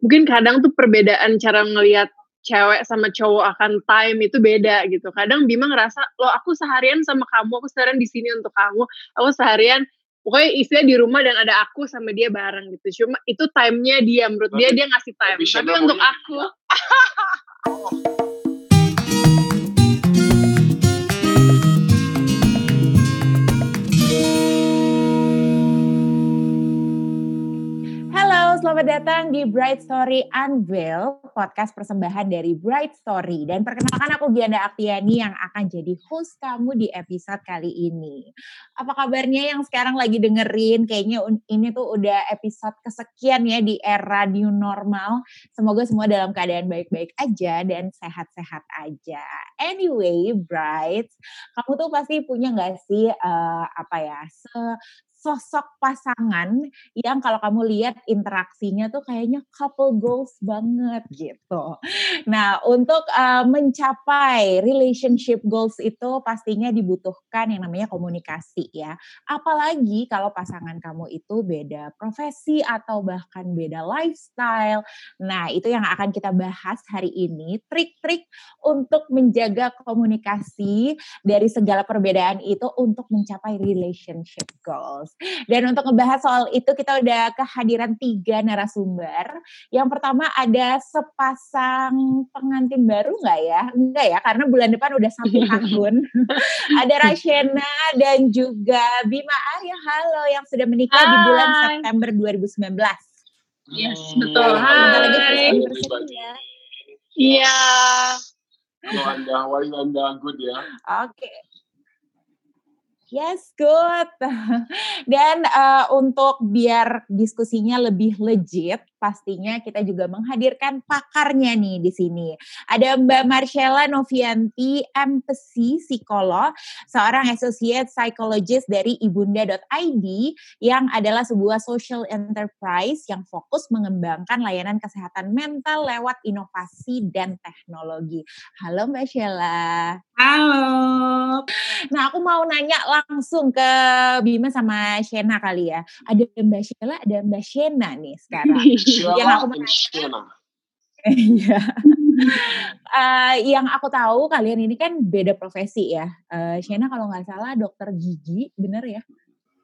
mungkin kadang tuh perbedaan cara ngelihat cewek sama cowok akan time itu beda gitu. Kadang Bima ngerasa, lo aku seharian sama kamu, aku seharian di sini untuk kamu, aku seharian pokoknya istilah di rumah dan ada aku sama dia bareng gitu. Cuma itu time-nya dia, menurut dia dia ngasih time. Tapi untuk aku, selamat datang di Bright Story Unveil, podcast persembahan dari Bright Story. Dan perkenalkan aku Gianda Aktiani yang akan jadi host kamu di episode kali ini. Apa kabarnya yang sekarang lagi dengerin? Kayaknya ini tuh udah episode kesekian ya di era new normal. Semoga semua dalam keadaan baik-baik aja dan sehat-sehat aja. Anyway, Bright, kamu tuh pasti punya gak sih uh, apa ya, se sosok pasangan yang kalau kamu lihat interaksinya tuh kayaknya couple goals banget gitu. Nah, untuk uh, mencapai relationship goals itu pastinya dibutuhkan yang namanya komunikasi ya. Apalagi kalau pasangan kamu itu beda profesi atau bahkan beda lifestyle. Nah, itu yang akan kita bahas hari ini, trik-trik untuk menjaga komunikasi dari segala perbedaan itu untuk mencapai relationship goals. Dan untuk ngebahas soal itu kita udah kehadiran tiga narasumber. Yang pertama ada sepasang pengantin baru nggak ya? Enggak ya, karena bulan depan udah satu tahun. ada Rashena dan juga Bima Arya. Halo yang sudah menikah Hai. di bulan September 2019. Yes, betul. Hai. Ya. Iya. Halo Anda, how Anda? Good ya? Oke. Okay. Yes, good. Dan uh, untuk biar diskusinya lebih legit, pastinya kita juga menghadirkan pakarnya nih di sini. Ada Mbak Marcella Novianti, empathy psikolog, seorang associate psychologist dari ibunda.id yang adalah sebuah social enterprise yang fokus mengembangkan layanan kesehatan mental lewat inovasi dan teknologi. Halo Mbak Sheila. Halo. Nah, aku mau nanya langsung ke Bima sama Shena kali ya. Ada Mbak Sheila, ada Mbak Shena nih sekarang. yang aku Iya. uh, yang aku tahu kalian ini kan beda profesi ya. Uh, Shena kalau nggak salah dokter gigi, bener ya?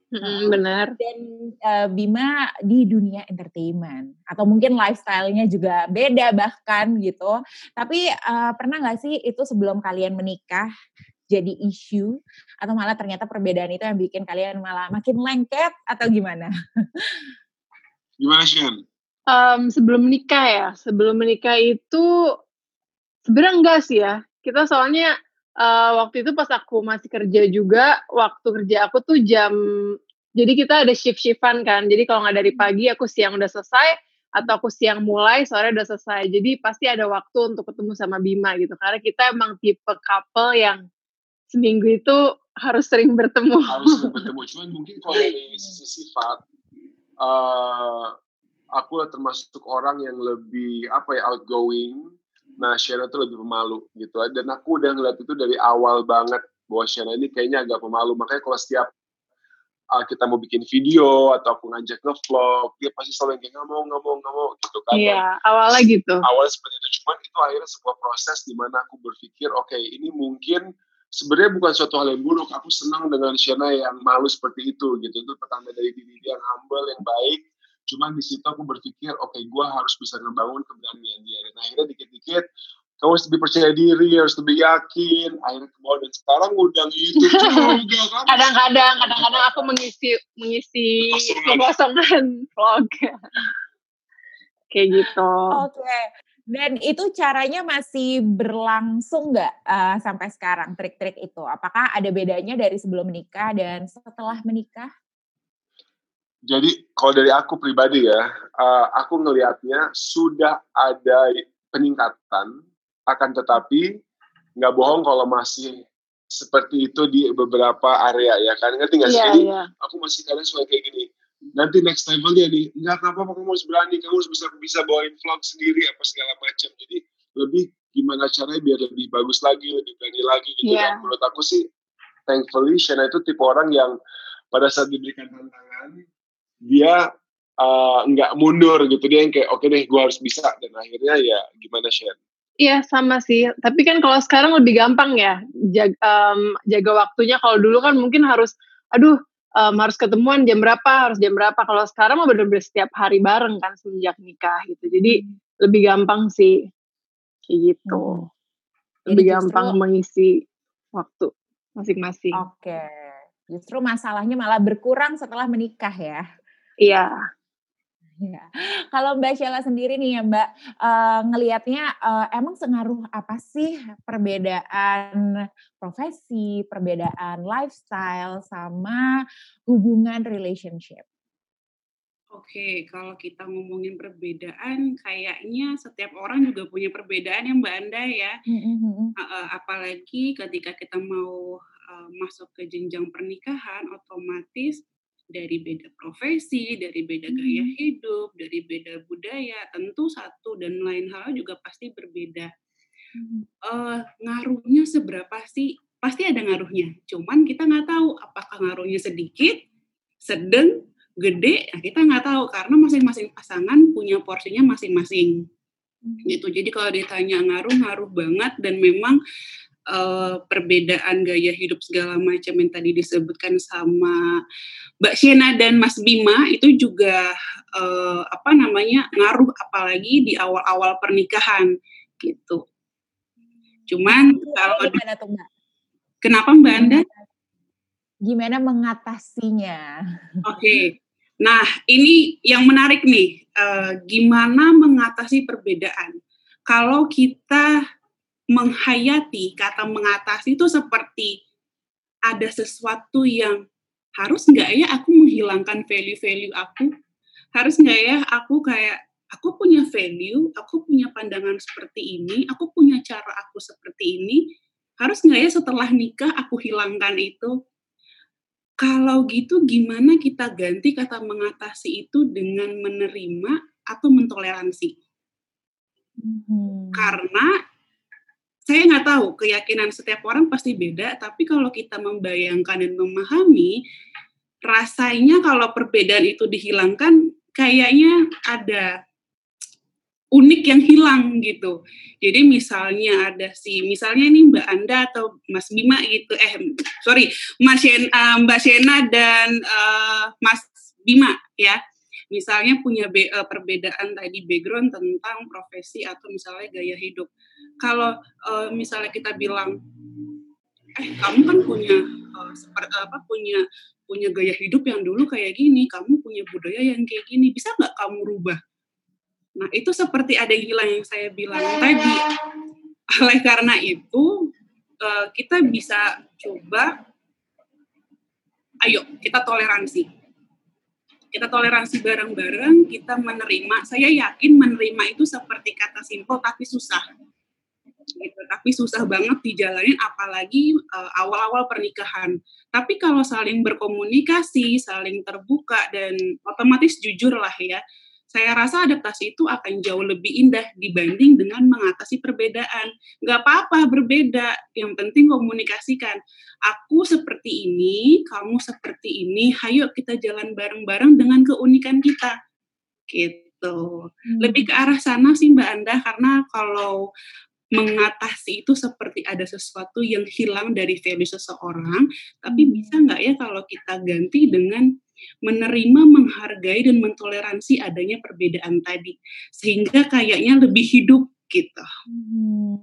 Hmm, benar. Dan uh, Bima di dunia entertainment atau mungkin lifestyle-nya juga beda bahkan gitu. Tapi uh, pernah nggak sih itu sebelum kalian menikah jadi isu atau malah ternyata perbedaan itu yang bikin kalian malah makin lengket atau gimana? Gimana Shen? Um, sebelum menikah ya, sebelum menikah itu sebenarnya enggak sih ya. Kita soalnya uh, waktu itu pas aku masih kerja juga, waktu kerja aku tuh jam jadi kita ada shift-shiftan kan. Jadi kalau nggak dari pagi aku siang udah selesai atau aku siang mulai sore udah selesai. Jadi pasti ada waktu untuk ketemu sama Bima gitu. Karena kita emang tipe couple yang seminggu itu harus sering bertemu. Harus sering bertemu. Cuman mungkin kalau dari sisi sifat uh, aku termasuk orang yang lebih apa ya outgoing. Nah Shana tuh lebih pemalu gitu. Dan aku udah ngeliat itu dari awal banget bahwa Shana ini kayaknya agak pemalu. Makanya kalau setiap uh, kita mau bikin video atau aku ngajak nge-vlog dia pasti selalu kayak nggak mau nggak mau nggak mau gitu kan. Iya awalnya gitu. awalnya seperti itu. Cuman itu akhirnya sebuah proses di mana aku berpikir oke okay, ini mungkin sebenarnya bukan suatu hal yang buruk. Aku senang dengan Shana yang malu seperti itu gitu. Itu pertanda dari diri dia yang humble yang baik Cuman di situ aku berpikir, oke, okay, gue harus bisa ngebangun keberanian dia. Dan akhirnya dikit-dikit, kamu harus lebih percaya diri, harus lebih yakin. Akhirnya ke bawah dan sekarang udah gitu juga kan. Kadang-kadang, kadang-kadang aku mengisi mengisi kekosongan vlog. Kayak gitu. Oke. Okay. Dan itu caranya masih berlangsung nggak uh, sampai sekarang trik-trik itu? Apakah ada bedanya dari sebelum menikah dan setelah menikah? Jadi kalau dari aku pribadi ya, uh, aku ngelihatnya sudah ada peningkatan, akan tetapi nggak bohong kalau masih seperti itu di beberapa area ya kan ngerti nggak sih? Yeah, yeah. Aku masih kadang suka kayak gini. Nanti next level dia nih, nggak apa-apa kamu harus berani, kamu harus bisa bisa bawain vlog sendiri apa segala macam. Jadi lebih gimana caranya biar lebih bagus lagi, lebih berani lagi gitu yeah. kan. Menurut aku sih, thankfully Shana itu tipe orang yang pada saat diberikan tantangan dia uh, nggak mundur gitu dia yang kayak oke okay deh gue harus bisa dan akhirnya ya gimana Shen? Iya sama sih, tapi kan kalau sekarang lebih gampang ya jaga, um, jaga waktunya. Kalau dulu kan mungkin harus, aduh um, harus ketemuan jam berapa, harus jam berapa. Kalau sekarang mah bener-bener setiap hari bareng kan semenjak nikah gitu. Jadi hmm. lebih gampang sih, kayak gitu. Hmm. Lebih Jadi gampang justru, mengisi waktu masing-masing. Oke, justru masalahnya malah berkurang setelah menikah ya? Iya. Ya. Kalau Mbak Sheila sendiri nih ya Mbak, uh, ngelihatnya uh, emang sengaruh apa sih perbedaan profesi, perbedaan lifestyle, sama hubungan relationship? Oke, kalau kita ngomongin perbedaan, kayaknya setiap orang juga punya perbedaan ya Mbak Anda ya. Mm-hmm. Uh, apalagi ketika kita mau uh, masuk ke jenjang pernikahan, otomatis dari beda profesi, dari beda gaya hmm. hidup, dari beda budaya, tentu satu dan lain hal juga pasti berbeda. Uh, ngaruhnya seberapa sih? Pasti ada ngaruhnya. Cuman kita nggak tahu apakah ngaruhnya sedikit, sedang, gede. Nah, kita nggak tahu karena masing-masing pasangan punya porsinya masing-masing. Hmm. Gitu. Jadi kalau ditanya ngaruh, ngaruh banget dan memang uh, perbedaan gaya hidup segala macam yang tadi disebutkan sama Mbak Shena dan Mas Bima itu juga uh, apa namanya ngaruh apalagi di awal-awal pernikahan gitu. Cuman kalau gimana tuh Mbak? Kenapa Mbak Anda? Gimana mengatasinya? Oke. Okay. Nah, ini yang menarik nih, uh, gimana mengatasi perbedaan. Kalau kita menghayati kata mengatasi itu seperti ada sesuatu yang harus nggak ya aku menghilangkan value-value aku? Harus nggak ya aku kayak aku punya value aku punya pandangan seperti ini aku punya cara aku seperti ini. Harus nggak ya setelah nikah aku hilangkan itu? Kalau gitu gimana kita ganti kata mengatasi itu dengan menerima atau mentoleransi? Hmm. karena saya nggak tahu keyakinan setiap orang pasti beda, tapi kalau kita membayangkan dan memahami, rasanya kalau perbedaan itu dihilangkan, kayaknya ada unik yang hilang gitu. Jadi misalnya ada si, misalnya ini Mbak Anda atau Mas Bima gitu, eh sorry, Mas Yen, uh, Mbak Shena dan uh, Mas Bima ya misalnya punya be, uh, perbedaan tadi background tentang profesi atau misalnya gaya hidup. Kalau uh, misalnya kita bilang, eh kamu kan punya uh, seperti apa punya punya gaya hidup yang dulu kayak gini, kamu punya budaya yang kayak gini, bisa nggak kamu rubah? Nah itu seperti ada yang hilang yang saya bilang tadi. Oleh karena itu uh, kita bisa coba, ayo kita toleransi kita toleransi bareng-bareng, kita menerima. Saya yakin menerima itu seperti kata simpel tapi susah. Gitu, tapi susah banget dijalanin apalagi uh, awal-awal pernikahan. Tapi kalau saling berkomunikasi, saling terbuka dan otomatis jujur lah ya, saya rasa adaptasi itu akan jauh lebih indah dibanding dengan mengatasi perbedaan. Nggak apa-apa berbeda, yang penting komunikasikan. Aku seperti ini, kamu seperti ini, hayo kita jalan bareng-bareng dengan keunikan kita. Gitu. Hmm. Lebih ke arah sana sih Mbak Anda, karena kalau mengatasi itu seperti ada sesuatu yang hilang dari value seseorang, tapi hmm. bisa nggak ya kalau kita ganti dengan menerima, menghargai dan mentoleransi adanya perbedaan tadi sehingga kayaknya lebih hidup gitu. Hmm.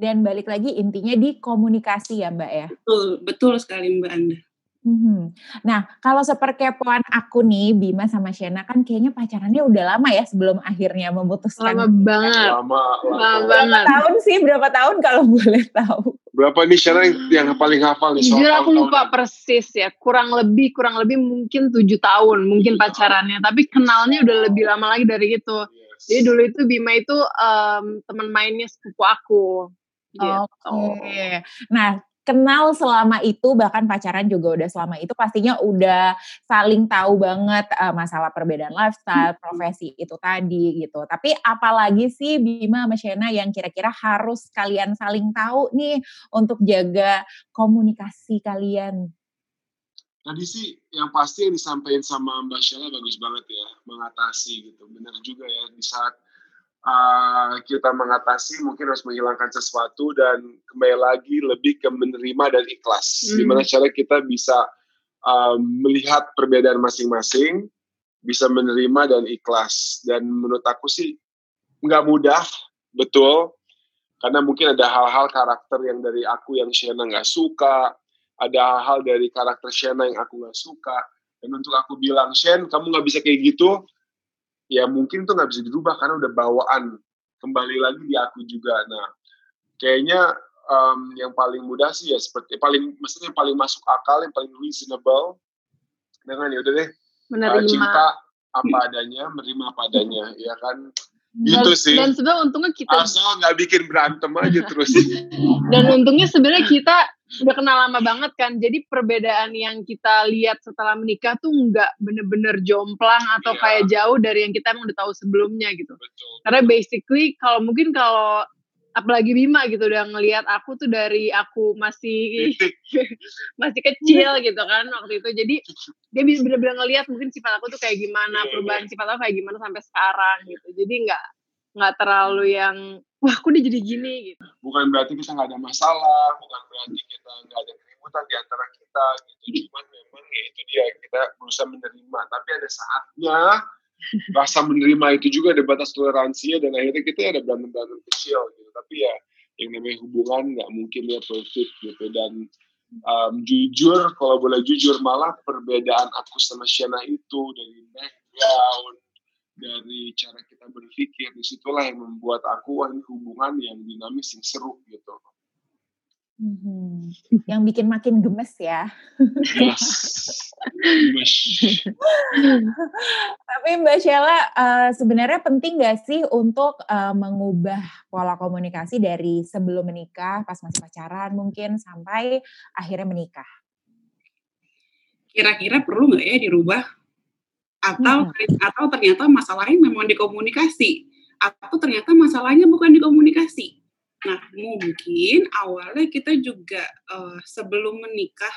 Dan balik lagi intinya di komunikasi ya Mbak ya. Betul, betul sekali Mbak Anda. Hmm. Nah, kalau seperkepoan aku nih, Bima sama Shena kan kayaknya pacarannya udah lama ya sebelum akhirnya memutuskan. Lama banget. Lama, lama, lama banget. Berapa tahun sih? Berapa tahun kalau boleh tahu? Berapa nih Shena yang, paling hafal nih? Jujur aku lupa tahun. persis ya. Kurang lebih, kurang lebih mungkin tujuh tahun mungkin pacarannya. Tapi kenalnya udah lebih lama lagi dari itu. Yes. Jadi dulu itu Bima itu um, teman mainnya sepupu aku. Gitu. Oke. Okay. Nah, kenal selama itu bahkan pacaran juga udah selama itu pastinya udah saling tahu banget uh, masalah perbedaan lifestyle, profesi itu tadi gitu. Tapi apalagi sih Bima sama Shena yang kira-kira harus kalian saling tahu nih untuk jaga komunikasi kalian? Tadi sih yang pasti yang disampaikan sama Mbak Sheila bagus banget ya, mengatasi gitu. Benar juga ya, di saat uh, kita mengatasi mungkin harus menghilangkan sesuatu dan kembali lagi lebih ke menerima dan ikhlas. Hmm. Gimana cara kita bisa um, melihat perbedaan masing-masing, bisa menerima dan ikhlas. Dan menurut aku sih nggak mudah, betul. Karena mungkin ada hal-hal karakter yang dari aku yang Shena nggak suka, ada hal-hal dari karakter Shena yang aku nggak suka dan untuk aku bilang Shen kamu nggak bisa kayak gitu ya mungkin itu nggak bisa dirubah karena udah bawaan kembali lagi di aku juga. Nah kayaknya um, yang paling mudah sih ya seperti paling maksudnya yang paling masuk akal yang paling reasonable dengan ya udah deh. Menerima. Uh, cinta apa adanya menerima apa adanya ya kan? Gitu sih. dan sebenarnya untungnya kita asal nggak bikin berantem aja terus. Dan untungnya sebenarnya kita udah kenal lama banget kan jadi perbedaan yang kita lihat setelah menikah tuh nggak bener-bener jomplang atau yeah. kayak jauh dari yang kita emang udah tahu sebelumnya gitu Betul. karena basically kalau mungkin kalau apalagi Bima gitu udah ngelihat aku tuh dari aku masih masih kecil gitu kan waktu itu jadi dia bisa bener-bener ngelihat mungkin sifat aku tuh kayak gimana iya, perubahan iya. sifat aku kayak gimana sampai sekarang gitu jadi nggak nggak terlalu yang wah aku udah jadi gini gitu. Bukan berarti kita nggak ada masalah bukan berarti kita nggak ada keributan di antara kita gitu. Cuman memang ya itu dia kita berusaha menerima. Tapi ada saatnya rasa menerima itu juga ada batas toleransinya dan akhirnya kita ada berantem-berantem kecil gitu. Tapi ya yang namanya hubungan nggak mungkin ya perfect gitu. Dan um, jujur kalau boleh jujur malah perbedaan aku sama Shana itu dari background dari cara kita berpikir di situlah yang membuat aku ini hubungan yang dinamis yang seru gitu Hmm, yang bikin makin gemes ya. Yes. gemes. Tapi Mbak Sheila, uh, sebenarnya penting gak sih untuk uh, mengubah pola komunikasi dari sebelum menikah, pas masih pacaran mungkin, sampai akhirnya menikah? Kira-kira perlu nggak ya dirubah? Atau hmm. atau ternyata masalahnya memang di komunikasi? Atau ternyata masalahnya bukan di komunikasi? Nah, mungkin awalnya kita juga uh, sebelum menikah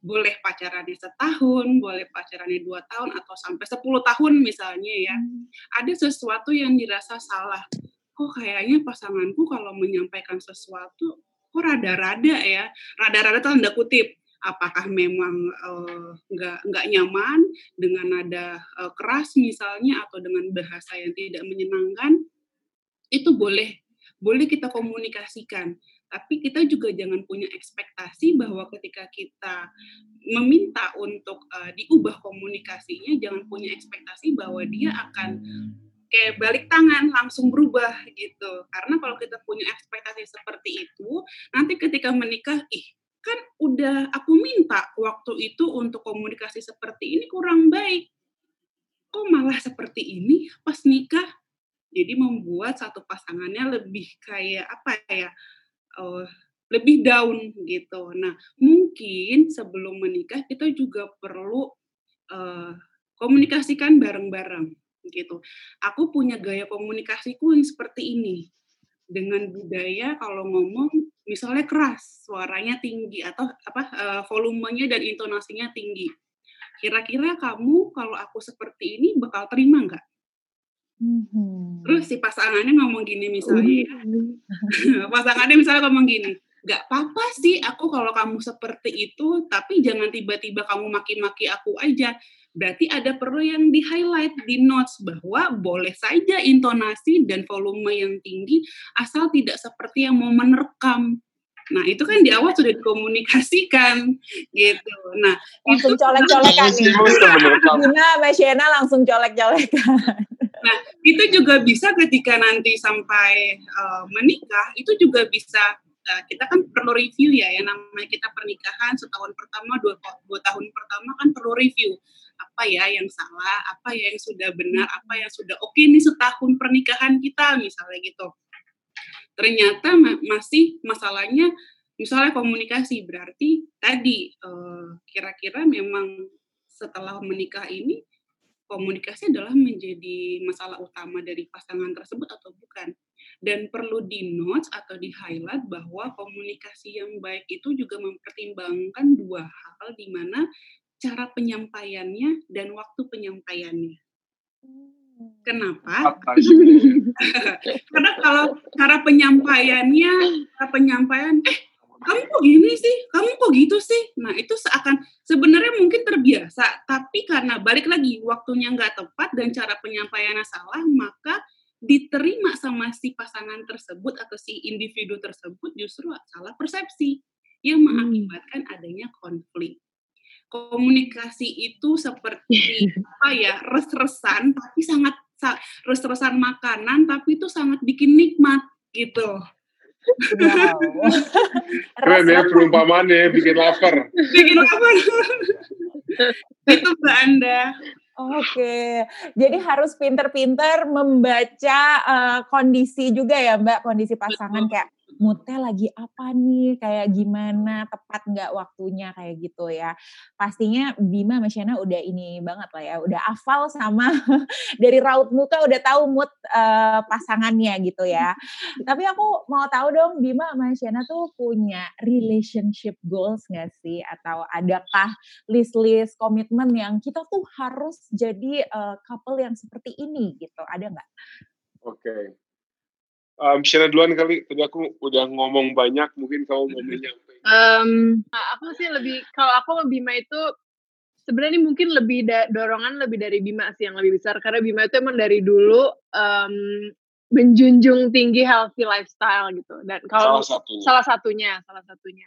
boleh pacarannya setahun, boleh pacarannya dua tahun atau sampai sepuluh tahun misalnya ya. Hmm. Ada sesuatu yang dirasa salah. Kok kayaknya pasanganku kalau menyampaikan sesuatu kok rada-rada ya, rada-rada tanda kutip. Apakah memang nggak uh, nggak nyaman dengan nada uh, keras misalnya atau dengan bahasa yang tidak menyenangkan? Itu boleh boleh kita komunikasikan tapi kita juga jangan punya ekspektasi bahwa ketika kita meminta untuk uh, diubah komunikasinya jangan punya ekspektasi bahwa dia akan kayak balik tangan langsung berubah gitu karena kalau kita punya ekspektasi seperti itu nanti ketika menikah ih kan udah aku minta waktu itu untuk komunikasi seperti ini kurang baik kok malah seperti ini pas nikah jadi membuat satu pasangannya lebih kayak apa ya uh, lebih down gitu. Nah mungkin sebelum menikah kita juga perlu uh, komunikasikan bareng-bareng gitu. Aku punya gaya komunikasiku yang seperti ini dengan budaya kalau ngomong misalnya keras, suaranya tinggi atau apa uh, volumenya dan intonasinya tinggi. Kira-kira kamu kalau aku seperti ini bakal terima nggak? Hmm. Terus si pasangannya ngomong gini misalnya, uh. pasangannya misalnya ngomong gini, gak apa-apa sih aku kalau kamu seperti itu, tapi jangan tiba-tiba kamu maki-maki aku aja. Berarti ada perlu yang di highlight di notes bahwa boleh saja intonasi dan volume yang tinggi asal tidak seperti yang mau menerkam. Nah, itu kan di awal sudah dikomunikasikan gitu. Nah, langsung colek-colekan nih. Gina, Mbak Shena langsung colek-colekan. Nah, itu juga bisa ketika nanti sampai uh, menikah, itu juga bisa uh, kita kan perlu review ya, yang namanya kita pernikahan setahun pertama, dua, dua tahun pertama kan perlu review apa ya yang salah, apa ya yang sudah benar, apa yang sudah oke okay nih setahun pernikahan kita misalnya gitu. Ternyata ma masih masalahnya misalnya komunikasi berarti tadi uh, kira-kira memang setelah menikah ini komunikasi adalah menjadi masalah utama dari pasangan tersebut atau bukan. Dan perlu di notes atau di highlight bahwa komunikasi yang baik itu juga mempertimbangkan dua hal di mana cara penyampaiannya dan waktu penyampaiannya. Hmm. Kenapa? Apa ya? Karena kalau cara penyampaiannya, cara penyampaian, eh kamu kok gini sih, kamu kok gitu sih. Nah itu seakan sebenarnya mungkin terbiasa, tapi karena balik lagi waktunya nggak tepat dan cara penyampaiannya salah, maka diterima sama si pasangan tersebut atau si individu tersebut justru salah persepsi yang Hmm. mengakibatkan adanya konflik. Komunikasi itu seperti apa ya, res-resan tapi sangat sa- res-resan makanan tapi itu sangat bikin nikmat gitu. Wow. Keren ya Res-resan. perumpamaannya bikin lapar. Bikin apa? itu Mbak Anda. Oke, jadi harus pinter-pinter membaca eh, kondisi juga ya Mbak, kondisi pasangan Betul. kayak moodnya lagi apa nih, kayak gimana, tepat nggak waktunya kayak gitu ya. Pastinya Bima sama Shana udah ini banget lah ya, udah hafal sama dari raut muka udah tahu mood eh, pasangannya gitu ya. Tapi aku mau tahu dong Bima sama Shana tuh punya relationship goals nggak sih? Atau adakah list-list komitmen yang kita tuh harus jadi eh, couple yang seperti ini gitu. Ada nggak? Oke. Um, Shana duluan kali. Tadi aku udah ngomong banyak. Mungkin kamu mau menyampaikan. Em, nah, aku sih lebih kalau aku sama Bima itu sebenarnya mungkin lebih da- dorongan lebih dari Bima sih yang lebih besar karena Bima itu emang dari dulu em, menjunjung tinggi healthy lifestyle gitu dan kalau Salah satunya. salah satunya salah satunya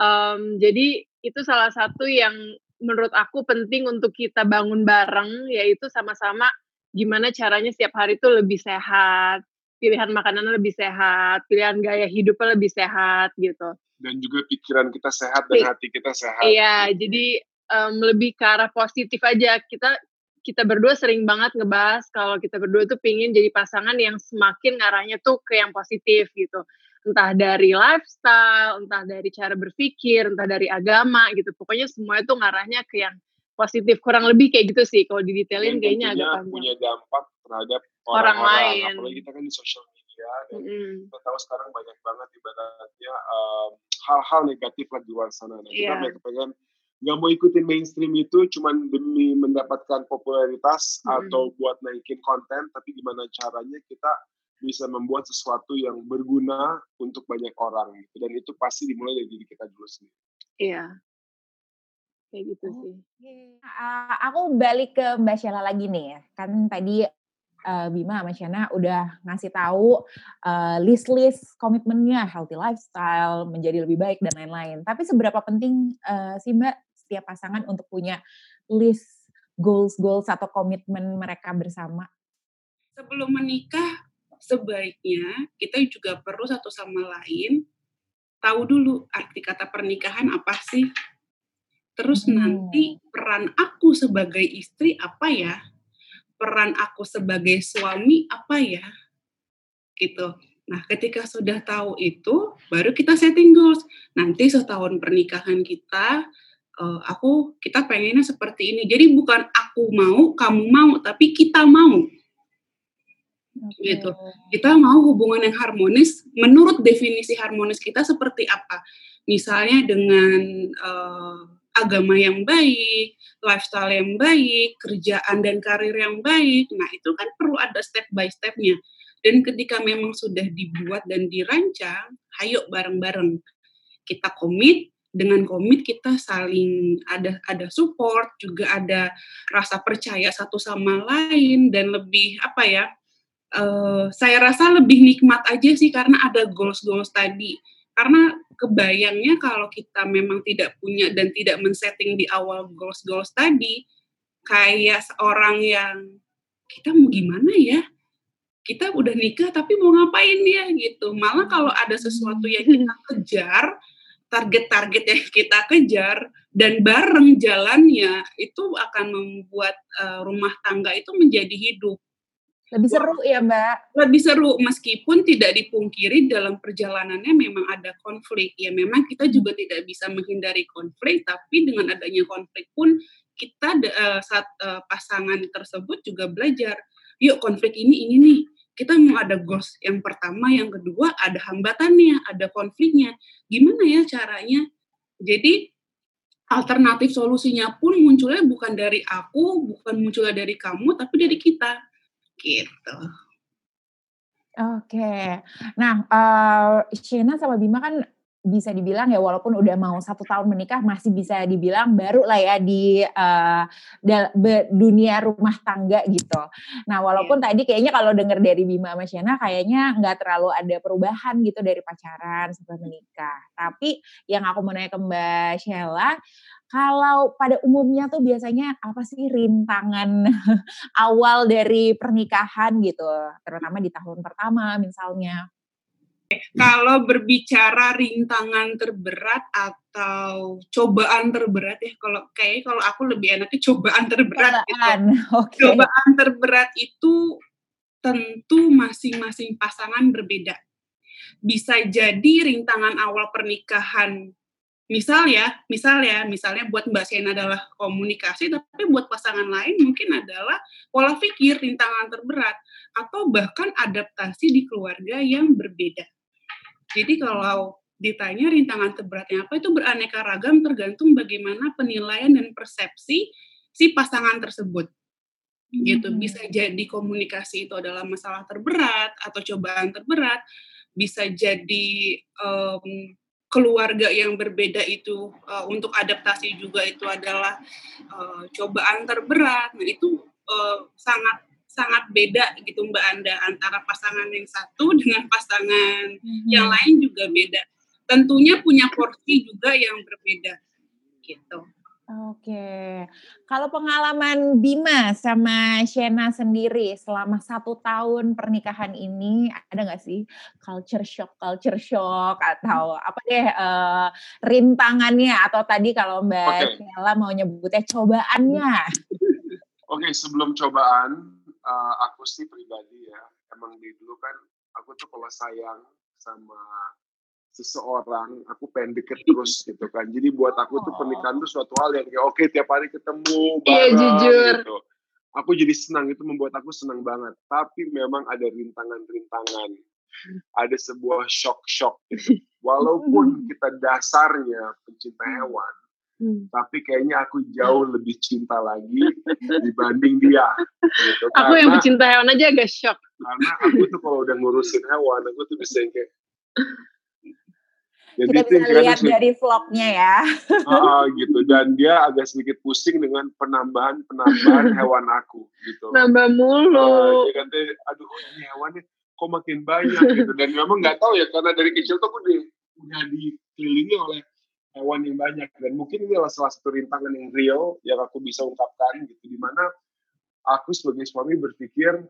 Em, jadi itu salah satu yang menurut aku penting untuk kita bangun bareng yaitu sama-sama gimana caranya setiap hari itu lebih sehat pilihan makanannya lebih sehat pilihan gaya hidupnya lebih sehat gitu Dan juga pikiran kita sehat dan hati kita sehat. Iya, jadi em, lebih ke arah positif aja. Kita kita berdua sering banget ngebahas kalau kita berdua tuh pingin jadi pasangan yang semakin ngarahnya tuh ke yang positif gitu. Entah dari lifestyle, entah dari cara berpikir, entah dari agama gitu. Pokoknya semuanya tuh ngarahnya ke yang positif. Kurang lebih kayak gitu sih. Kalau didetailin kayaknya agak panjang. punya dampak terhadap Orang orang-orang. lain. Apalagi kita kan di sosial media. Dan Mm-mm. kita tahu sekarang banyak banget ibaratnya um, hal-hal negatif lah di luar sana. Nah, kita Iya. pengen nggak mau ikutin mainstream itu cuman demi mendapatkan popularitas Mm-mm. atau buat naikin konten, tapi gimana caranya kita bisa membuat sesuatu yang berguna untuk banyak orang gitu. Dan itu pasti dimulai dari diri kita dulu sendiri. Iya. Kayak gitu Oh. sih. Uh, aku balik ke Mbak Sheila lagi nih ya. Kan tadi uh, Bima sama Shana udah ngasih tahu uh, list-list komitmennya, healthy lifestyle, menjadi lebih baik dan lain-lain. Tapi seberapa penting uh, sih Mbak setiap pasangan untuk punya list goals-goals atau komitmen mereka bersama? Sebelum menikah, sebaiknya kita juga perlu satu sama lain tahu dulu arti kata pernikahan apa sih. Terus Hmm. nanti peran aku sebagai istri apa ya? Peran aku sebagai suami apa ya? Gitu. Nah, ketika sudah tahu itu, baru kita setting goals. Nanti setahun pernikahan kita, eh, aku kita pengennya seperti ini. Jadi bukan aku mau, kamu mau, tapi kita mau. Gitu. Kita mau hubungan yang harmonis. Menurut definisi harmonis kita seperti apa? Misalnya dengan eh, agama yang baik, lifestyle yang baik, kerjaan dan karir yang baik. Nah, itu kan perlu ada step by stepnya. Dan ketika memang sudah dibuat dan dirancang, ayo bareng-bareng kita komit. Dengan komit kita saling ada ada support, juga ada rasa percaya satu sama lain dan lebih apa ya? eh, saya rasa lebih nikmat aja sih karena ada goals-goals tadi. Karena kebayangnya kalau kita memang tidak punya dan tidak men-setting di awal goals-goals tadi, kayak seorang yang kita mau gimana ya? Kita udah nikah tapi mau ngapain ya gitu. Malah kalau ada sesuatu yang kita kejar, target-target yang kita kejar dan bareng jalannya itu akan membuat eh, rumah tangga itu menjadi hidup Lebih seru ya Mbak? lebih seru meskipun tidak dipungkiri dalam perjalanannya memang ada konflik. Ya memang kita juga tidak bisa menghindari konflik tapi dengan adanya konflik pun kita uh, saat uh, pasangan tersebut juga belajar yuk konflik ini ini nih. Kita mau ada goals yang pertama yang kedua ada hambatannya ada konfliknya. Gimana ya caranya? Jadi alternatif solusinya pun munculnya bukan dari aku, bukan munculnya dari kamu, tapi dari kita. Gitu. Oke. Nah, uh, Shena sama Bima kan bisa dibilang ya walaupun udah mau satu tahun menikah masih bisa dibilang baru lah ya di uh, dunia rumah tangga gitu. Nah walaupun yeah. tadi kayaknya kalau dengar dari Bima sama Shena kayaknya nggak terlalu ada perubahan gitu dari pacaran sampai menikah. Tapi yang aku mau nanya ke Mbak Sheila, kalau pada umumnya tuh biasanya apa sih rintangan awal dari pernikahan gitu, terutama di tahun pertama misalnya? Kalau berbicara rintangan terberat atau cobaan terberat ya, kalau kayak kalau aku lebih enaknya cobaan terberat. Gitu. Cobaan, gitu. okay. Cobaan terberat itu tentu masing-masing pasangan berbeda. Bisa jadi rintangan awal pernikahan misal ya, misal ya, misalnya buat Mbak Siena adalah komunikasi, tapi buat pasangan lain mungkin adalah pola pikir rintangan terberat atau bahkan adaptasi di keluarga yang berbeda. Jadi kalau ditanya rintangan terberatnya apa itu beraneka ragam tergantung bagaimana penilaian dan persepsi si pasangan tersebut. Gitu. Hmm. Bisa jadi komunikasi itu adalah masalah terberat atau cobaan terberat, bisa jadi um, keluarga yang berbeda itu uh, untuk adaptasi juga itu adalah uh, cobaan terberat. Nah, itu uh, sangat sangat beda gitu Mbak Anda antara pasangan yang satu dengan pasangan mm-hmm. yang lain juga beda. Tentunya punya porsi juga yang berbeda gitu. Oke, kalau pengalaman Bima sama Shena sendiri selama satu tahun pernikahan ini ada nggak sih culture shock, culture shock atau apa deh uh, rintangannya atau tadi kalau Mbak okay. Shela mau nyebutnya cobaannya? Oke, okay, sebelum cobaan, uh, aku sih pribadi ya, emang di dulu kan aku tuh kalau sayang sama seseorang aku pengen deket terus gitu kan jadi buat aku tuh pernikahan tuh suatu hal yang kayak oke okay, tiap hari ketemu iya, bareng iya, jujur. gitu aku jadi senang itu membuat aku senang banget tapi memang ada rintangan-rintangan ada sebuah shock-shock gitu. walaupun kita dasarnya pencinta hmm. hewan hmm. tapi kayaknya aku jauh lebih cinta lagi dibanding dia gitu. aku karena, yang pencinta hewan aja agak shock karena aku tuh kalau udah ngurusin hewan aku tuh bisa kayak jadi kita bisa lihat dari vlognya ya. Uh, gitu. Dan dia agak sedikit pusing dengan penambahan penambahan hewan aku gitu. Nambah mulu. Uh, dia kata, aduh ini hewannya kok makin banyak? Gitu. Dan memang nggak tahu ya karena dari kecil tuh aku di, udah dikelilingi oleh hewan yang banyak. Dan mungkin ini adalah salah satu rintangan yang real yang aku bisa ungkapkan gitu. Di mana aku sebagai suami berpikir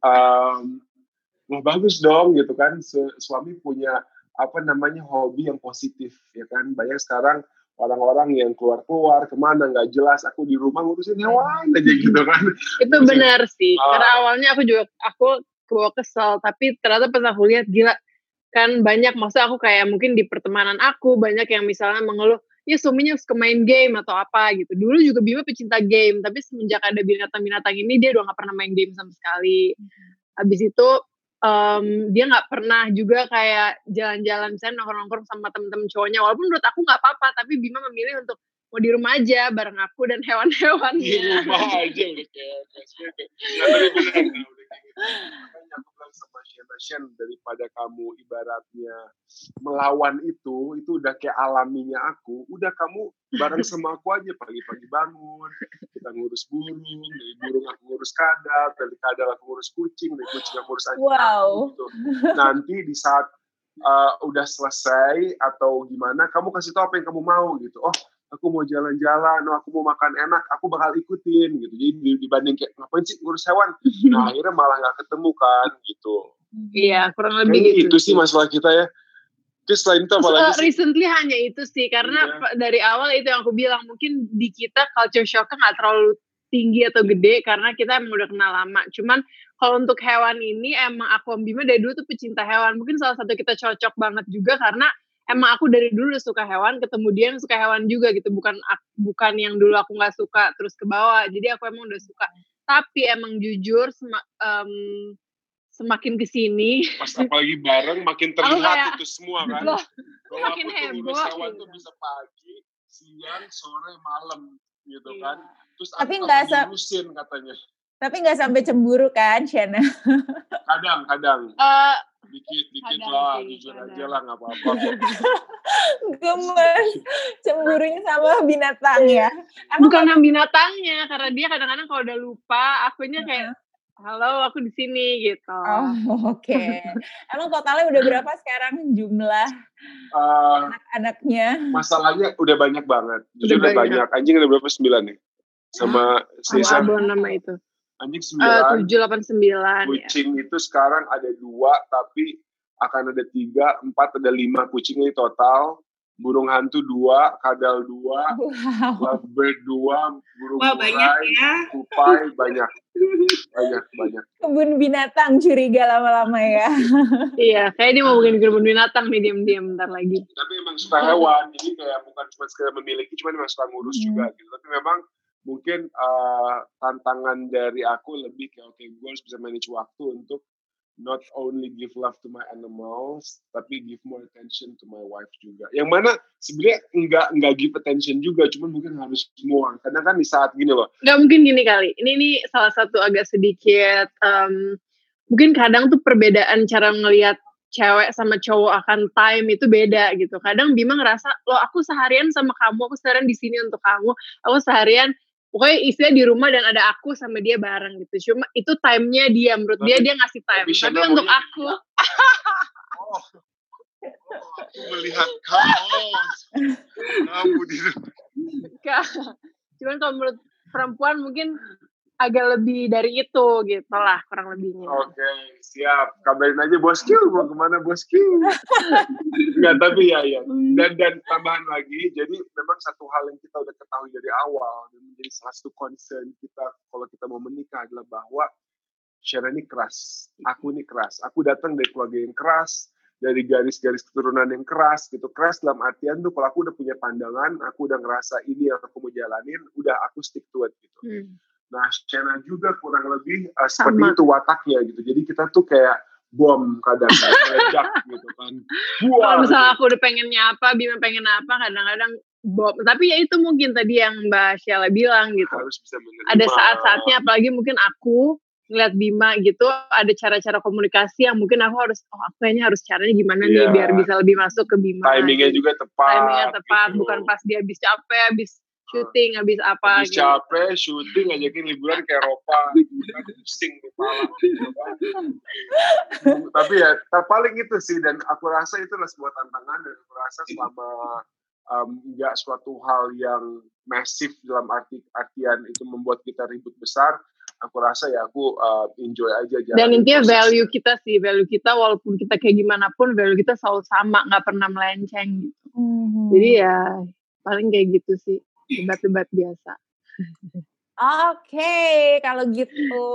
um, wah bagus dong gitu kan. Suami punya apa namanya hobi yang positif ya kan? Banyak sekarang orang-orang yang keluar-keluar ke mana nggak jelas aku di rumah ngurusin hewan aja gitu kan. Itu benar sih uh, karena awalnya aku juga aku kebawa kesel tapi ternyata pas aku lihat gila kan banyak maksud aku kayak mungkin di pertemanan aku banyak yang misalnya mengeluh ya suaminya suka main game atau apa gitu. Dulu juga Bima pecinta game tapi semenjak ada binatang-binatang ini dia udah gak pernah main game sama sekali. Hmm. habis itu um, dia nggak pernah juga kayak jalan-jalan misalnya nongkrong-nongkrong sama temen-temen cowoknya. Walaupun menurut aku nggak apa-apa tapi Bima memilih untuk mau di rumah aja bareng aku dan hewan-hewannya. Di rumah aja udah kayak aku bilang sama Shen daripada kamu ibaratnya melawan itu, itu udah kayak alaminya aku, udah kamu bareng sama aku aja pagi-pagi bangun, kita ngurus burung, dari burung aku ngurus kadal, dari kadal aku ngurus kucing, dari kucing aku ngurus anjing wow. gitu. Nanti di saat uh, udah selesai atau gimana, kamu kasih tahu apa yang kamu mau gitu. Oh, aku mau jalan-jalan, oh, aku mau makan enak, aku bakal ikutin gitu. Jadi dibanding kayak ngapain sih ngurus hewan, nah akhirnya malah nggak ketemu kan gitu. Iya, kurang lebih Kayaknya gitu. Itu sih masalah kita ya. Terus selain itu apa lagi sih? Recently hanya itu sih, karena yeah. dari awal itu yang aku bilang, mungkin di kita culture shocknya nggak terlalu tinggi atau gede karena kita emang udah kenal lama. Cuman kalau untuk hewan ini emang aku Bima dari dulu tuh pecinta hewan. Mungkin salah satu kita cocok banget juga karena emang aku dari dulu udah suka hewan ketemu dia yang suka hewan juga gitu bukan bukan yang dulu aku nggak suka terus ke bawah jadi aku emang udah suka tapi emang jujur sema, um, semakin ke sini pas apalagi bareng makin terlihat kayak, itu semua kan loh, makin heboh hewan tuh bisa pagi siang, sore, malam gitu Iya. kan. Terus Tapi aku nggak diurusin katanya. Tapi nggak sampai cemburu kan, Shana? Kadang, kadang. Eh, Dikit, dikit lah, jujur aja lah, nggak apa-apa. Gemes. Cemburunya sama binatang ya. Emang bukan sama binatangnya, karena dia kadang-kadang kalau udah lupa, akunya kayak, halo aku di sini gitu. Oh, oke. Emang totalnya udah berapa sekarang jumlah Eh, anak-anaknya? masalahnya udah banyak banget. Jujur Udah udah banyak. Anjing ada berapa? Sembilan nih? Sama Sama Caesar. abon nama itu. Anjing Eh, sembilan. tujuh delapan sembilan ya. kucing itu sekarang ada dua tapi akan ada tiga empat ada lima kucing ini total burung hantu dua kadal dua Wow. lovebird dua burung Wah banyak murai ya. tupai banyak banyak banyak Kebun binatang curiga lama-lama ya. Iya, kayak dia mau bikin kebun binatang nih diam-diam bentar lagi. tapi emang suka hewan jadi kayak bukan cuma sekedar memiliki cuma emang suka ngurus Hmm. juga gitu tapi memang mungkin eh, tantangan dari aku lebih kayak oke gue harus bisa manage waktu untuk not only give love to my animals tapi give more attention to my wife juga yang mana sebenarnya nggak nggak give attention juga cuman mungkin harus more kadang kan di saat gini loh Gak mungkin gini kali. Ini nih salah satu agak sedikit, em, mungkin kadang tuh perbedaan cara ngelihat cewek sama cowok akan time itu beda gitu. Kadang Bima ngerasa, loh aku seharian sama kamu, aku seharian di sini untuk kamu, aku seharian pokoknya istilah di rumah dan ada aku sama dia bareng gitu. Cuma itu time-nya dia, menurut dia dia ngasih time. tapi untuk aku, oh, oh aku melihat kaos. Kamu di Kak, cuman kalau menurut perempuan mungkin agak lebih dari itu gitu lah kurang lebihnya. Oke, siap. Kabarin aja bosku, mau ke mana bosku? Enggak, tapi ya, ya. Hmm. Dan dan tambahan lagi, jadi memang satu hal yang kita udah ketahui dari awal dan menjadi salah satu concern kita kalau kita mau menikah adalah bahwa Sharon ini keras, aku ini keras. Aku datang dari keluarga yang keras, dari garis-garis keturunan yang keras gitu. Keras dalam artian tuh kalau aku udah punya pandangan, aku udah ngerasa ini yang aku mau jalanin, udah aku stick to it gitu. Hmm. Nah, Shana juga kurang lebih uh, seperti Sama. itu wataknya gitu. Jadi kita tuh kayak bom kadang meledak gitu kan. Kalau misalnya aku udah pengennya apa, Bima pengen apa, kadang-kadang Bob. Tapi ya itu mungkin tadi yang Mbak Sheila bilang gitu. harus bisa menerima. Ada saat-saatnya, apalagi mungkin aku ngeliat Bima gitu, ada cara-cara komunikasi yang mungkin aku harus, oh aku kayaknya harus caranya gimana nih Iya. biar bisa lebih masuk ke Bima. timingnya juga tepat. Timingnya tepat, gitu. bukan pas dia habis capek, habis syuting, habis apa Habis gitu. capek, syuting, ngajakin liburan ke Eropa, pusing kepala. gitu kan. Tapi ya, tak paling itu sih, dan aku rasa itu adalah sebuah tantangan, dan aku rasa selama um, nggak suatu hal yang masif dalam arti artian itu membuat kita ribut besar, aku rasa ya aku uh, enjoy aja jalan Dan intinya proses. value kita sih, value kita walaupun kita kayak gimana pun, value kita selalu sama, nggak pernah melenceng gitu. Mhm. Jadi ya paling kayak gitu sih, debat-debat biasa. Oke, kalau gitu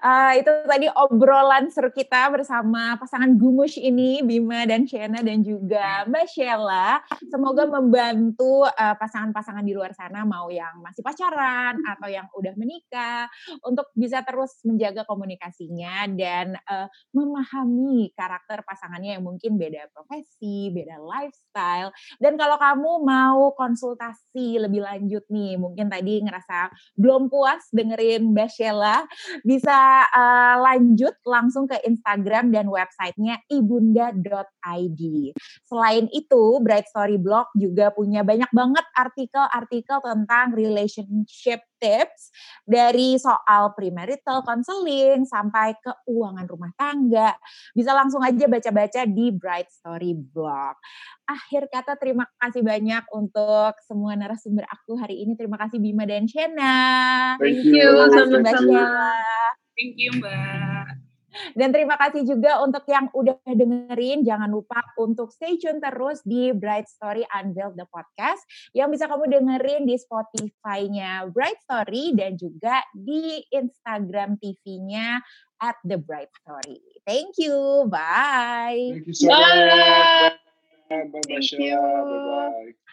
eh, itu tadi obrolan seru kita bersama pasangan Gumush ini Bima dan Shena dan juga Mbak Sheila. Semoga membantu eh, pasangan-pasangan di luar sana mau yang masih pacaran atau yang udah menikah untuk bisa terus menjaga komunikasinya dan eh, memahami karakter pasangannya yang mungkin beda profesi, beda lifestyle. Dan kalau kamu mau konsultasi lebih lanjut nih, mungkin tadi ngerasa belum puas dengerin Mbak Sheila, bisa uh, lanjut langsung ke Instagram dan websitenya ibunda.id. Selain itu, Bright Story Blog juga punya banyak banget artikel-artikel tentang relationship tips dari soal premarital counseling sampai keuangan rumah tangga. Bisa langsung aja baca-baca di Bright Story Blog. Akhir kata terima kasih banyak untuk semua narasumber aku hari ini. Terima kasih Bima dan Shena. Thank you, Terima kasih. Mbak. Thank you, Mbak. Dan terima kasih juga untuk yang udah dengerin. Jangan lupa untuk stay tune terus di Bright Story Unveiled the Podcast yang bisa kamu dengerin di Spotify-nya Bright Story dan juga di Instagram TV-nya at The Bright Story. Thank you. Bye. Thank you so much. Bye. Bye, bye, Thank Sheila. you. Bye-bye.